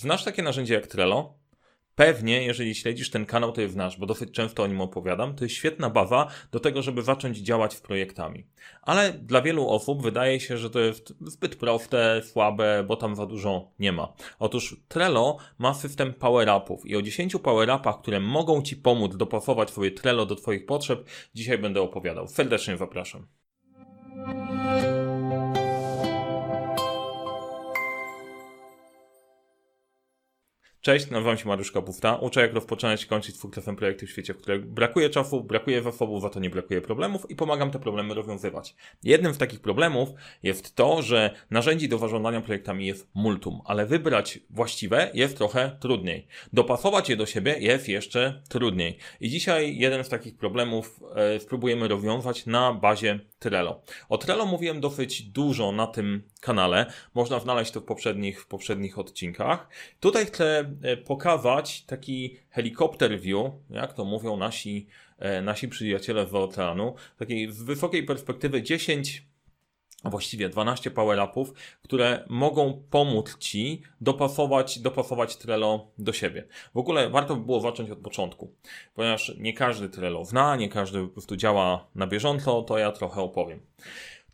znasz takie narzędzie jak Trello? Pewnie, jeżeli śledzisz ten kanał, to je znasz, bo dosyć często o nim opowiadam. To jest świetna baza do tego, żeby zacząć działać w projektami. Ale dla wielu osób wydaje się, że to jest zbyt proste, słabe, bo tam za dużo nie ma. Otóż Trello ma system power-upów i o 10 power-upach, które mogą Ci pomóc dopasować swoje Trello do Twoich potrzeb, dzisiaj będę opowiadał. Serdecznie zapraszam. Cześć, nazywam się Mariusz Kapufta. Uczę jak rozpoczynać i kończyć twórcem projekty w świecie, w którym brakuje czasu, brakuje zasobów, za to nie brakuje problemów i pomagam te problemy rozwiązywać. Jednym z takich problemów jest to, że narzędzi do zarządzania projektami jest multum, ale wybrać właściwe jest trochę trudniej. Dopasować je do siebie jest jeszcze trudniej. I dzisiaj jeden z takich problemów e, spróbujemy rozwiązać na bazie Trello. O Trello mówiłem dosyć dużo na tym kanale. Można znaleźć to w poprzednich, w poprzednich odcinkach. Tutaj chcę pokazać taki helikopter view, jak to mówią nasi, e, nasi przyjaciele z oceanu. Takiej z wysokiej perspektywy 10 a właściwie 12 power-upów, które mogą pomóc Ci dopasować, dopasować Trello do siebie. W ogóle warto by było zacząć od początku, ponieważ nie każdy Trello zna, nie każdy po prostu działa na bieżąco, to ja trochę opowiem.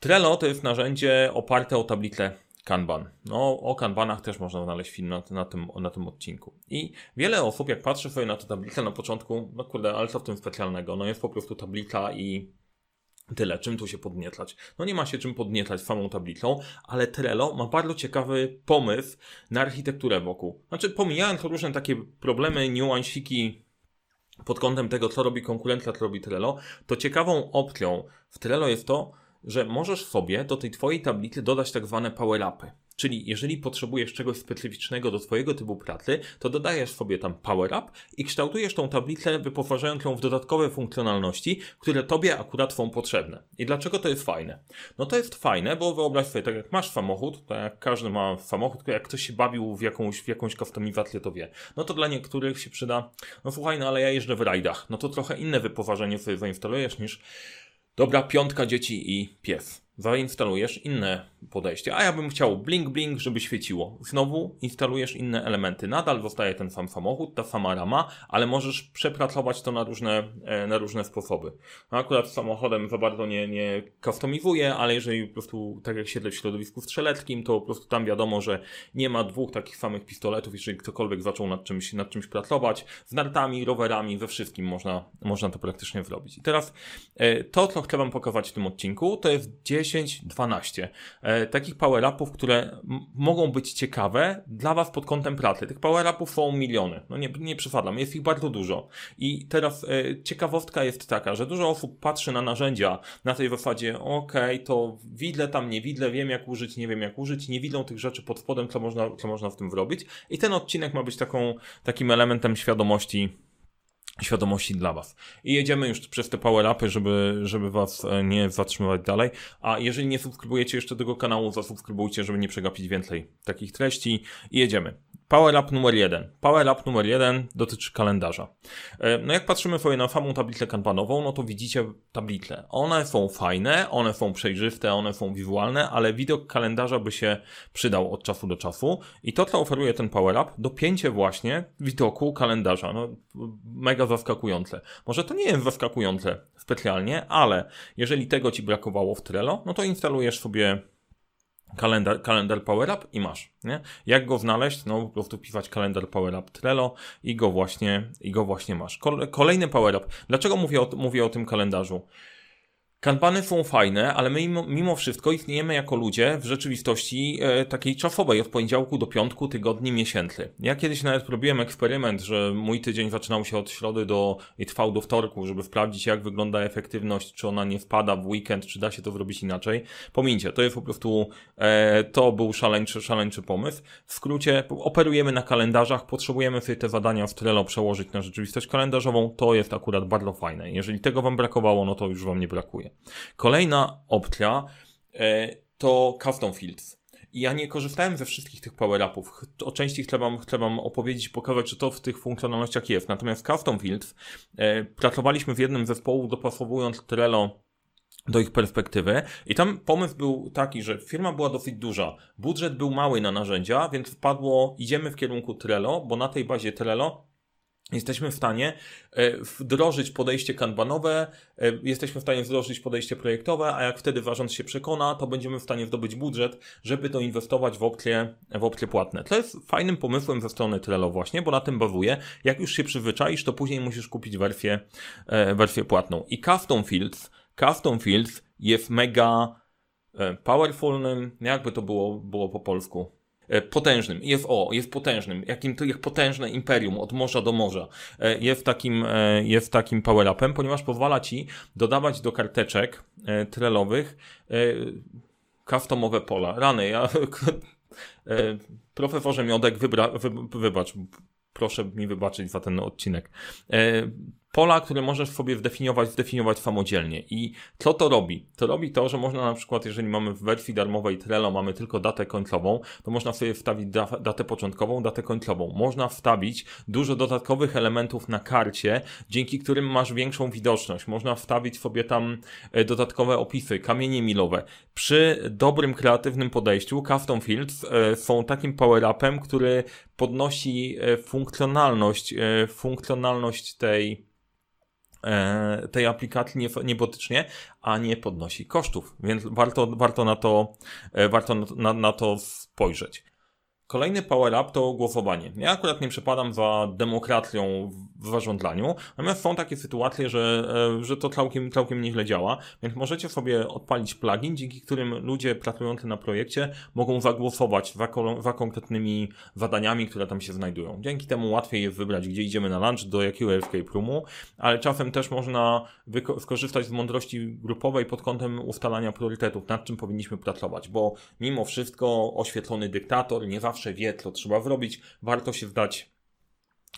Trello to jest narzędzie oparte o tablicę Kanban. No, o Kanbanach też można znaleźć film na, na, tym, na tym odcinku. I wiele osób, jak patrzy sobie na tę tablicę na początku, no kurde, ale co w tym specjalnego? No jest po prostu tablica i Tyle, czym tu się podniecać? No nie ma się czym podniecać samą tablicą, ale Trello ma bardzo ciekawy pomysł na architekturę wokół. Znaczy, pomijając różne takie problemy, niuansiki pod kątem tego, co robi konkurencja, co robi Trello, to ciekawą opcją w Trello jest to, że możesz sobie do tej twojej tablicy dodać tak zwane power-upy. Czyli jeżeli potrzebujesz czegoś specyficznego do Twojego typu pracy, to dodajesz sobie tam Power Up i kształtujesz tą tablicę, wyposażając ją w dodatkowe funkcjonalności, które Tobie akurat są potrzebne. I dlaczego to jest fajne? No to jest fajne, bo wyobraź sobie, tak jak masz samochód, tak jak każdy ma samochód, jak ktoś się bawił w jakąś, w jakąś to wie. No to dla niektórych się przyda, no słuchaj, no ale ja jeżdżę w rajdach. No to trochę inne wyposażenie sobie zainstalujesz niż dobra piątka dzieci i pies zainstalujesz inne podejście. A ja bym chciał blink blink, żeby świeciło. Znowu instalujesz inne elementy. Nadal zostaje ten sam samochód, ta sama rama, ale możesz przepracować to na różne, e, na różne sposoby. No akurat samochodem za bardzo nie, nie customizuję, ale jeżeli po prostu, tak jak siedzę w środowisku strzeleckim, to po prostu tam wiadomo, że nie ma dwóch takich samych pistoletów, jeżeli ktokolwiek zaczął nad czymś, nad czymś pracować. Z nartami, rowerami, we wszystkim można, można to praktycznie zrobić. I teraz e, to, co chcę Wam pokazać w tym odcinku, to jest 10 10, 12. E, takich power-upów, które mogą być ciekawe dla Was pod kątem pracy. Tych power-upów są miliony. No nie, nie jest ich bardzo dużo. I teraz e, ciekawostka jest taka, że dużo osób patrzy na narzędzia na tej zasadzie, ok, to widzę tam, nie widzę, wiem jak użyć, nie wiem jak użyć, nie widzą tych rzeczy pod spodem, co można, co można w tym zrobić. I ten odcinek ma być taką, takim elementem świadomości świadomości dla Was. I jedziemy już przez te power-upy, żeby, żeby Was e, nie zatrzymywać dalej. A jeżeli nie subskrybujecie jeszcze tego kanału, zasubskrybujcie, żeby nie przegapić więcej takich treści. I jedziemy. Power Up numer jeden. Power Up numer jeden dotyczy kalendarza. E, no jak patrzymy sobie na samą tablicę kanbanową, no to widzicie tablicę. One są fajne, one są przejrzyste, one są wizualne, ale widok kalendarza by się przydał od czasu do czasu. I to, co oferuje ten Power Up, dopięcie właśnie widoku kalendarza. No, mega zaskakujące. Może to nie jest zaskakujące specjalnie, ale jeżeli tego Ci brakowało w Trello, no to instalujesz sobie kalendar, kalendar Power Up i masz, nie? Jak go znaleźć? No po prostu wpisać kalendar Power Up Trello i go właśnie, i go właśnie masz. Kolejny Power Up. Dlaczego mówię o, mówię o tym kalendarzu? Kanbany są fajne, ale my mimo, wszystko istniejemy jako ludzie w rzeczywistości e, takiej czasowej, od poniedziałku do piątku, tygodni, miesięcy. Ja kiedyś nawet robiłem eksperyment, że mój tydzień zaczynał się od środy do i trwał do wtorku, żeby sprawdzić jak wygląda efektywność, czy ona nie wpada w weekend, czy da się to zrobić inaczej. Pomińcie, to jest po prostu, e, to był szaleńczy, szaleńczy pomysł. W skrócie, operujemy na kalendarzach, potrzebujemy sobie te zadania w Trello przełożyć na rzeczywistość kalendarzową, to jest akurat bardzo fajne. Jeżeli tego Wam brakowało, no to już Wam nie brakuje. Kolejna opcja e, to custom fields. I ja nie korzystałem ze wszystkich tych power-upów. O części chcę wam, chcę wam opowiedzieć, pokazać, czy to w tych funkcjonalnościach jest. Natomiast custom fields e, pracowaliśmy w jednym zespołu, dopasowując Trello do ich perspektywy. I tam pomysł był taki, że firma była dosyć duża, budżet był mały na narzędzia, więc wpadło, idziemy w kierunku Trello, bo na tej bazie Trello Jesteśmy w stanie e, wdrożyć podejście kanbanowe, e, jesteśmy w stanie wdrożyć podejście projektowe, a jak wtedy ważąc się przekona, to będziemy w stanie zdobyć budżet, żeby to inwestować w opcje, w opcje płatne. To jest fajnym pomysłem ze strony Trello właśnie, bo na tym bazuje. Jak już się przyzwyczaisz, to później musisz kupić wersję, e, wersję płatną. I Custom Fields, Custom Fields jest mega powerfulnym, jakby to było, było po polsku potężnym. IFO jest potężnym. Jakim to jak potężne imperium od morza do morza. E, jest takim, e, jest takim power-upem, ponieważ pozwala ci dodawać do karteczek trelowych customowe pola. Rany, ja profesorze Miodek, wybra, wy, wybacz, proszę mi wybaczyć za ten odcinek pola, które możesz sobie zdefiniować, zdefiniować samodzielnie. I co to robi? To robi to, że można na przykład, jeżeli mamy w wersji darmowej Trello, mamy tylko datę końcową, to można sobie wstawić da datę początkową, datę końcową. Można wstawić dużo dodatkowych elementów na karcie, dzięki którym masz większą widoczność. Można wstawić sobie tam e, dodatkowe opisy, kamienie milowe. Przy dobrym, kreatywnym podejściu Custom Fields e, są takim power-upem, który podnosi e, funkcjonalność, funkcjonalność tej tej aplikacji niebotycznie, a nie podnosi kosztów, więc warto, warto, na, to, e, warto na, na to spojrzeć. Kolejny power-up to głosowanie. Ja akurat nie przepadam za demokracją w zarządzaniu, natomiast są takie sytuacje, że, e, że to całkiem, całkiem nieźle działa, więc możecie sobie odpalić plugin, dzięki którym ludzie pracujący na projekcie mogą zagłosować za, za konkretnymi zadaniami, które tam się znajdują. Dzięki temu łatwiej jest wybrać, gdzie idziemy na lunch, do jakiego escape roomu, ale czasem też można skorzystać z mądrości grupowej pod kątem ustalania priorytetów, nad czym powinniśmy pracować, bo mimo wszystko oświetlony dyktator nie zawsze zawsze wie, co trzeba zrobić, warto się zdać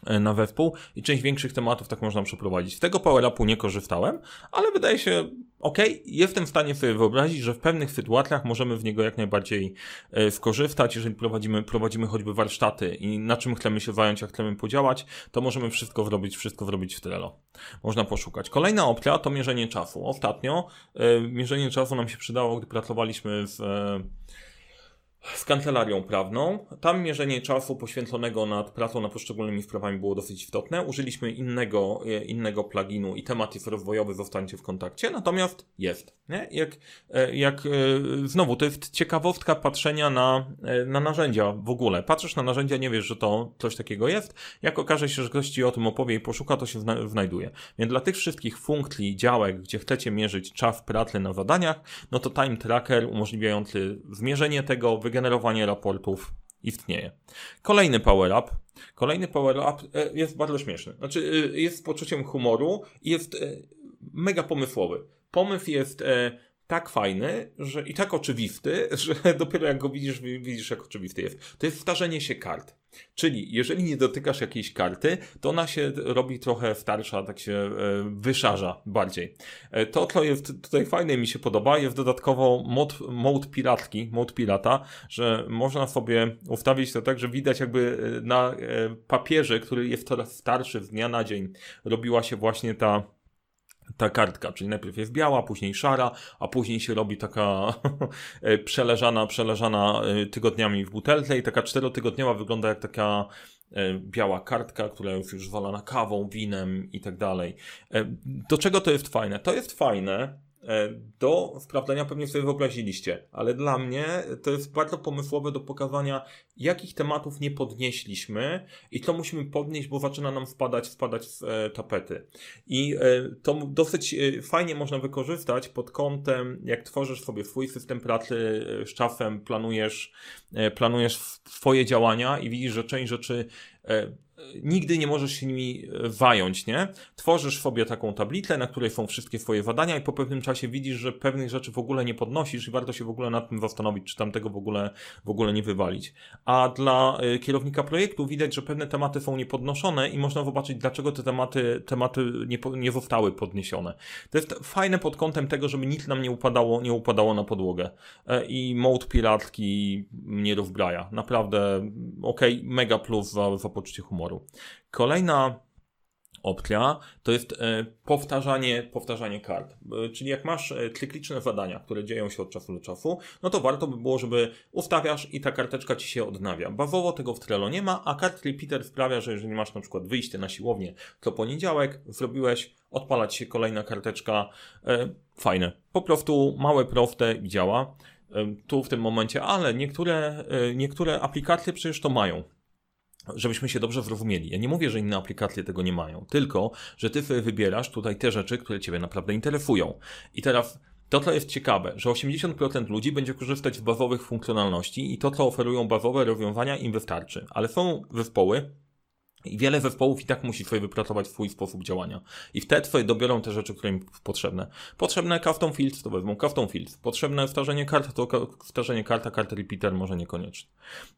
e, na wespół i część większych tematów tak można przeprowadzić. Tego power-upu nie korzystałem, ale wydaje się ok, jestem w stanie sobie wyobrazić, że w pewnych sytuacjach możemy w niego jak najbardziej e, skorzystać, jeżeli prowadzimy, prowadzimy choćby warsztaty i na czym chcemy się zająć, jak chcemy podziałać, to możemy wszystko zrobić, wszystko zrobić w Trello. Można poszukać. Kolejna opcja to mierzenie czasu. Ostatnio e, mierzenie czasu nam się przydało, gdy pracowaliśmy z z kancelarią prawną. Tam mierzenie czasu poświęconego nad pracą nad poszczególnymi sprawami było dosyć istotne. Użyliśmy innego, e, innego pluginu i temat jest rozwojowy, zostańcie w kontakcie, natomiast jest. Nie? Jak, e, jak e, znowu, to jest ciekawostka patrzenia na, na narzędzia w ogóle. Patrzysz na narzędzia, nie wiesz, że to coś takiego jest. Jak okaże się, że ktoś ci o tym opowie i poszuka, to się znajduje. Więc dla tych wszystkich funkcji, działek, gdzie chcecie mierzyć czas pracy na zadaniach, no to time tracker umożliwiający zmierzenie tego, generowanie raportów istnieje. Kolejny power up. Kolejny power up e, jest bardzo śmieszny. Znaczy, e, jest z poczuciem humoru i jest e, mega pomysłowy. Pomysł jest tak fajny że, i tak oczywisty, że dopiero jak go widzisz, widzisz jak oczywisty jest. To jest starzenie się kart. Czyli jeżeli nie dotykasz jakiejś karty, to ona się robi trochę starsza, tak się e, wyszarza bardziej. E, to, co jest tutaj fajne mi się podoba, jest dodatkowo mod, mode piratki, mode pirata, że można sobie ustawić to tak, że widać jakby e, na papierze, który jest coraz starszy z dnia na dzień, robiła się właśnie ta ta kartka, czyli najpierw jest biała, później szara, a później się robi taka przeleżana, przeleżana e, tygodniami w butelce i taka czterotygodniowa wygląda jak taka e, biała kartka, która jest już zwalana kawą, winem i tak dalej. E, do czego to jest fajne? To jest fajne, E, do sprawdzenia pewnie sobie wyobraziliście, ale dla mnie to jest bardzo pomysłowe do pokazania, jakich tematów nie podnieśliśmy i co musimy podnieść, bo zaczyna nam spadać, spadać z e, tapety. I e, to dosyć fajnie można wykorzystać pod kątem, jak tworzysz sobie swój system pracy z czasem, planujesz, planujesz swoje działania i widzisz, że część rzeczy nigdy nie możesz się nimi e, zająć, nie? Tworzysz sobie taką tablicę, na której są wszystkie twoje zadania i po pewnym czasie widzisz, że pewnych rzeczy w ogóle nie podnosisz i warto się w ogóle nad tym zastanowić, czy tam tego w ogóle, w ogóle nie wywalić. A dla e, kierownika projektu widać, że pewne tematy są niepodnoszone i można zobaczyć, dlaczego te tematy, tematy nie, nie zostały podniesione. To jest fajne pod kątem tego, żeby nic nam nie upadało, nie upadało na podłogę. E, I mode piracki mnie rozbraja. Naprawdę, okej, okay, mega plus za, za poczucie humoru. Kolejna opcja to jest e, powtarzanie, powtarzanie kart. E, czyli jak masz e, cykliczne zadania, które dzieją się od czasu do czasu, no to warto by było, żeby ustawiasz i ta karteczka ci się odnawia. Bawowo tego w Trello nie ma, a kart repeater sprawia, że jeżeli masz na przykład wyjście na siłownię co poniedziałek, zrobiłeś, odpalać się kolejna karteczka, fajne. Po prostu małe, proste i działa tu w tym momencie, ale niektóre, niektóre aplikacje przecież to mają żebyśmy się dobrze zrozumieli. Ja nie mówię, że inne aplikacje tego nie mają, tylko, że ty wybierasz tutaj te rzeczy, które ciebie naprawdę interesują. I teraz to, co jest ciekawe, że 80% ludzi będzie korzystać z bazowych funkcjonalności i to, co oferują bazowe rozwiązania im wystarczy. Ale są zespoły, i wiele zespołów i tak musi sobie wypracować swój sposób działania. I wtedy sobie dobiorą te rzeczy, które im potrzebne. Potrzebne custom fields, to wezmą custom fields. Potrzebne starzenie kart, to starzenie karta, karta repeater może niekoniecznie.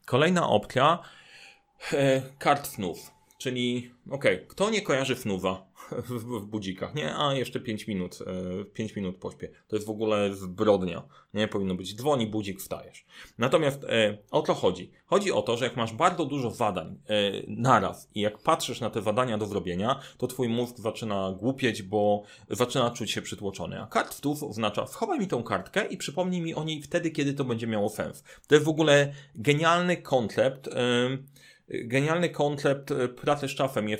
Kolejna opcja, E, kart FNUF, czyli okej, okay, kto nie kojarzy FNUFa w, w, budzikach, nie? A jeszcze 5 minut, 5 e, minut pośpię. To jest w ogóle zbrodnia, nie? Powinno być dzwoni, budzik, wstajesz. Natomiast e, o co chodzi? Chodzi o to, że jak masz bardzo dużo zadań e, naraz i jak patrzysz na te zadania do zrobienia, to twój mózg zaczyna głupieć, bo zaczyna czuć się przytłoczony. A kart FNUF oznacza schowaj mi tą kartkę i przypomnij mi o niej wtedy, kiedy to będzie miało sens. To jest w ogóle genialny koncept, e, genialny koncept e, pracy z czasem i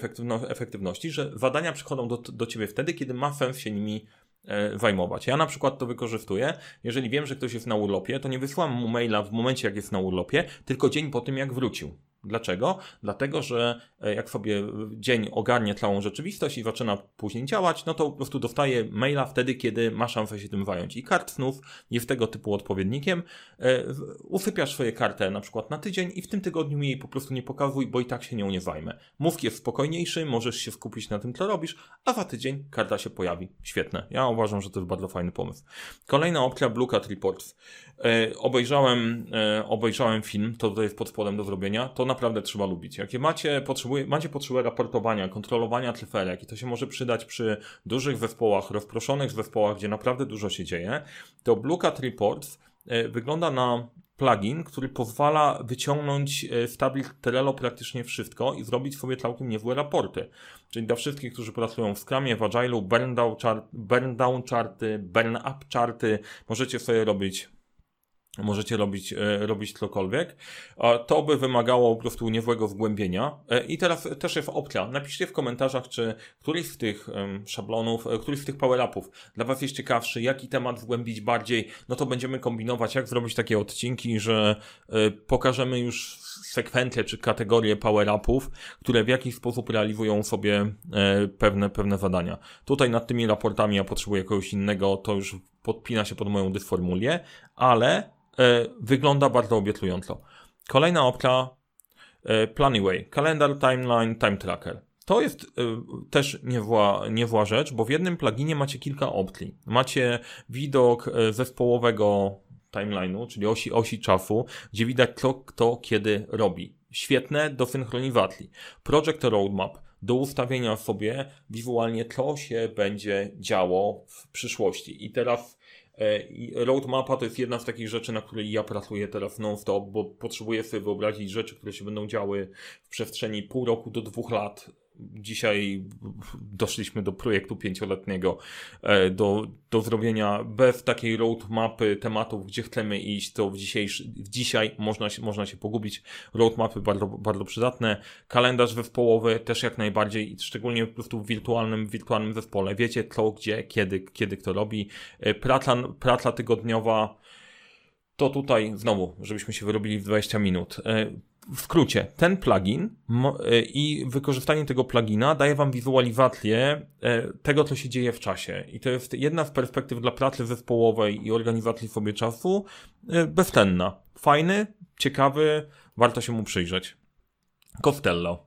efektywności, że zadania przychodzą do, do ciebie wtedy, kiedy ma sens się nimi e, zajmować. Ja na przykład to wykorzystuję. Jeżeli wiem, że ktoś jest na urlopie, to nie wysyłam mu maila w momencie, jak jest na urlopie, tylko dzień po tym, jak wrócił. Dlaczego? Dlatego, że e, jak sobie dzień ogarnie całą rzeczywistość i zaczyna później działać, no to po prostu dostaje maila wtedy, kiedy ma szansę się tym zająć. I kart snów jest tego typu odpowiednikiem. E, usypiasz swoje kartę na przykład na tydzień i w tym tygodniu jej po prostu nie pokazuj, bo i tak się nią nie zajmę. Mózg jest spokojniejszy, możesz się skupić na tym, co robisz, a za tydzień karta się pojawi. Świetne. Ja uważam, że to jest bardzo fajny pomysł. Kolejna opcja Blue Cat Reports. E, obejrzałem, obejrzałem film, to tutaj jest pod spodem do zrobienia. To na naprawdę trzeba lubić. Jakie macie, potrzebuje, macie potrzebę raportowania, kontrolowania cyferek i to się może przydać przy dużych zespołach, rozproszonych zespołach, gdzie naprawdę dużo się dzieje, to Blue Cat Reports e, wygląda na plugin, który pozwala wyciągnąć z tablik Trello praktycznie wszystko i zrobić sobie całkiem niezłe raporty. Czyli dla wszystkich, którzy pracują w Scrumie, w Agile'u, burn down, chart, burn down charty, burn up charty, możecie sobie robić możecie robić, e, robić cokolwiek. To by wymagało po prostu niezłego wgłębienia. E, I teraz też jest opcja. Napiszcie w komentarzach, czy któryś z tych szablonów, e, któryś z tych power-upów dla Was jest ciekawszy, jaki temat wgłębić bardziej. No to będziemy kombinować, jak zrobić takie odcinki, że pokażemy już sekwencje czy kategorie power-upów, które w jakiś sposób realizują sobie pewne, pewne zadania. Tutaj nad tymi raportami ja potrzebuję kogoś innego, to już podpina się pod moją dysformulię, ale wygląda bardzo obiecująco. Kolejna opcja e, Planyway, kalendar, timeline, time tracker. To jest y, też niewła, niewła rzecz, bo w jednym pluginie macie kilka opcji. Macie widok zespołowego timeline'u, czyli osi, osi czasu, gdzie widać co kto kiedy robi. Świetne do synchronizacji. Project Roadmap do ustawienia sobie wizualnie, co się będzie działo w przyszłości. I teraz E, roadmapa to jest jedna z takich rzeczy, na której ja pracuję teraz non-stop, bo potrzebuję sobie wyobrazić rzeczy, które się będą działy w przestrzeni pół roku do dwóch lat dzisiaj doszliśmy do projektu pięcioletniego, e, do, do zrobienia bez takiej roadmapy tematów, gdzie chcemy iść, to w, dzisiejszy, dzisiaj można się, można się pogubić. Roadmapy bardzo, bardzo przydatne. Kalendarz zespołowy też jak najbardziej, szczególnie po prostu w wirtualnym, wirtualnym zespole. Wiecie co, gdzie, kiedy, kiedy kto robi. E, praca, praca tygodniowa to tutaj znowu, żebyśmy się wyrobili w 20 minut. E, w skrócie, ten plugin e, i wykorzystanie tego plugina daje wam wizualizację e, tego, co się dzieje w czasie. I to jest jedna z perspektyw dla pracy zespołowej i organizacji sobie czasu bezcenna. Fajny, ciekawy, warto się mu przyjrzeć. Costello.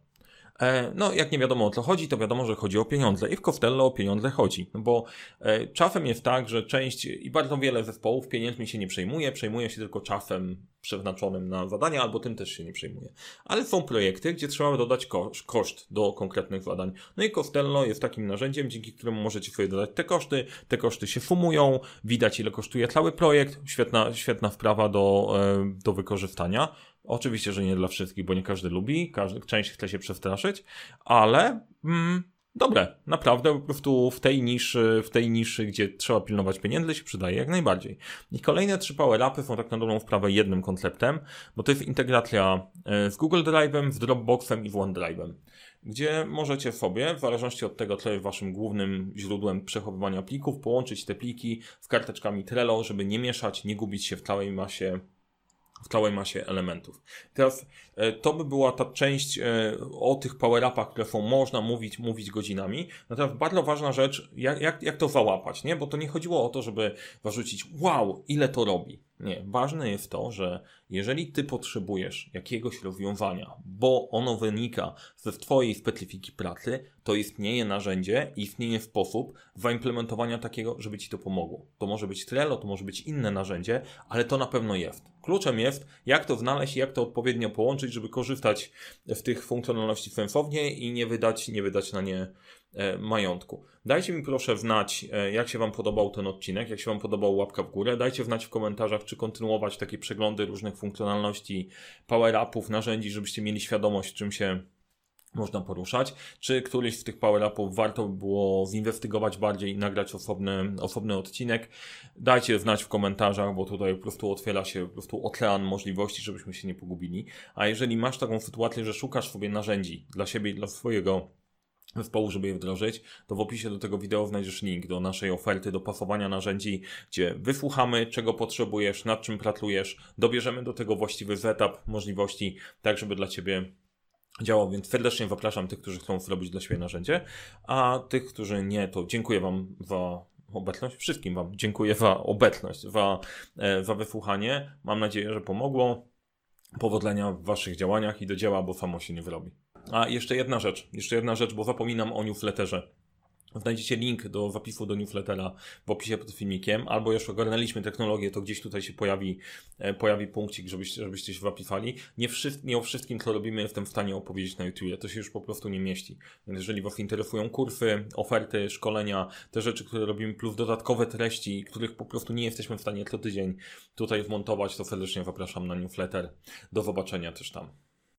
E, no, jak nie wiadomo o co chodzi, to wiadomo, że chodzi o pieniądze i w Costello o pieniądze chodzi, no bo e, czasem jest tak, że część i bardzo wiele zespołów pieniędzmi się nie przejmuje, przejmuje się tylko czasem przeznaczonym na zadania, albo tym też się nie przejmuje. Ale są projekty, gdzie trzeba dodać koszt, koszt do konkretnych zadań. No i Costello jest takim narzędziem, dzięki któremu możecie sobie dodać te koszty, te koszty się sumują, widać ile kosztuje cały projekt, świetna, świetna wprawa do, e, do wykorzystania. Oczywiście, że nie dla wszystkich, bo nie każdy lubi, każdy, część chce się przestraszyć, ale mm, dobre. Naprawdę po prostu w tej niszy, w tej niszy, gdzie trzeba pilnować pieniędzy, się przydaje jak najbardziej. I kolejne trzy power-upy są tak na dobrą wprawę jednym konceptem, bo to jest integracja e, z Google Drive'em, z Dropboxem i z OneDrive'em gdzie możecie sobie, w zależności od tego, co jest waszym głównym źródłem przechowywania plików, połączyć te pliki z karteczkami Trello, żeby nie mieszać, nie gubić się w całej masie w całej masie elementów. Teraz e, to by była ta część e, o tych power-upach, które są można mówić, mówić godzinami. Natomiast bardzo ważna rzecz, jak, jak, jak to załapać, nie? Bo to nie chodziło o to, żeby warzucić, wow, ile to robi. Nie, ważne jest to, że jeżeli ty potrzebujesz jakiegoś rozwiązania, bo ono wynika ze twojej specyfiki pracy, to istnieje narzędzie, istnieje sposób zaimplementowania takiego, żeby ci to pomogło. To może być Trello, to może być inne narzędzie, ale to na pewno jest. Kluczem jest, jak to znaleźć jak to odpowiednio połączyć, żeby korzystać z tych funkcjonalności sensownie i nie wydać, nie wydać na nie majątku. Dajcie mi proszę znać, e, jak się Wam podobał ten odcinek, jak się Wam podobał łapka w górę. Dajcie znać w komentarzach, czy kontynuować takie przeglądy różnych funkcjonalności, power-upów, narzędzi, żebyście mieli świadomość, czym się można poruszać, czy któryś z tych power-upów warto by było zinwestygować bardziej i nagrać osobny, osobny odcinek. Dajcie znać w komentarzach, bo tutaj po prostu otwiera się po prostu ocean możliwości, żebyśmy się nie pogubili. A jeżeli masz taką sytuację, że szukasz sobie narzędzi dla siebie i dla swojego zespołu, żeby je wdrożyć, to w opisie do tego wideo znajdziesz link do naszej oferty, do pasowania narzędzi, gdzie wysłuchamy, czego potrzebujesz, nad czym pracujesz, dobierzemy do tego właściwy setup możliwości, tak żeby dla Ciebie działał, więc serdecznie zapraszam tych, którzy chcą zrobić dla siebie narzędzie, a tych, którzy nie, to dziękuję Wam za obecność, wszystkim Wam dziękuję za obecność, za, e, za wysłuchanie. Mam nadzieję, że pomogło. Powodzenia w Waszych działaniach i do dzieła, bo samo się nie wyrobi. A jeszcze jedna rzecz, jeszcze jedna rzecz, bo zapominam o newsletterze. Znajdziecie link do zapisu do newslettera w opisie pod filmikiem, albo już ogarnęliśmy technologię, to gdzieś tutaj się pojawi, e, pojawi punkcik, żebyście, żebyście się zapisali. Nie, nie o wszystkim, co robimy, jestem w stanie opowiedzieć na YouTube. To się już po prostu nie mieści. Więc jeżeli Was interesują kursy, oferty, szkolenia, te rzeczy, które robimy, plus dodatkowe treści, których po prostu nie jesteśmy w stanie co tydzień tutaj wmontować, to serdecznie zapraszam na newsletter. Do zobaczenia też tam.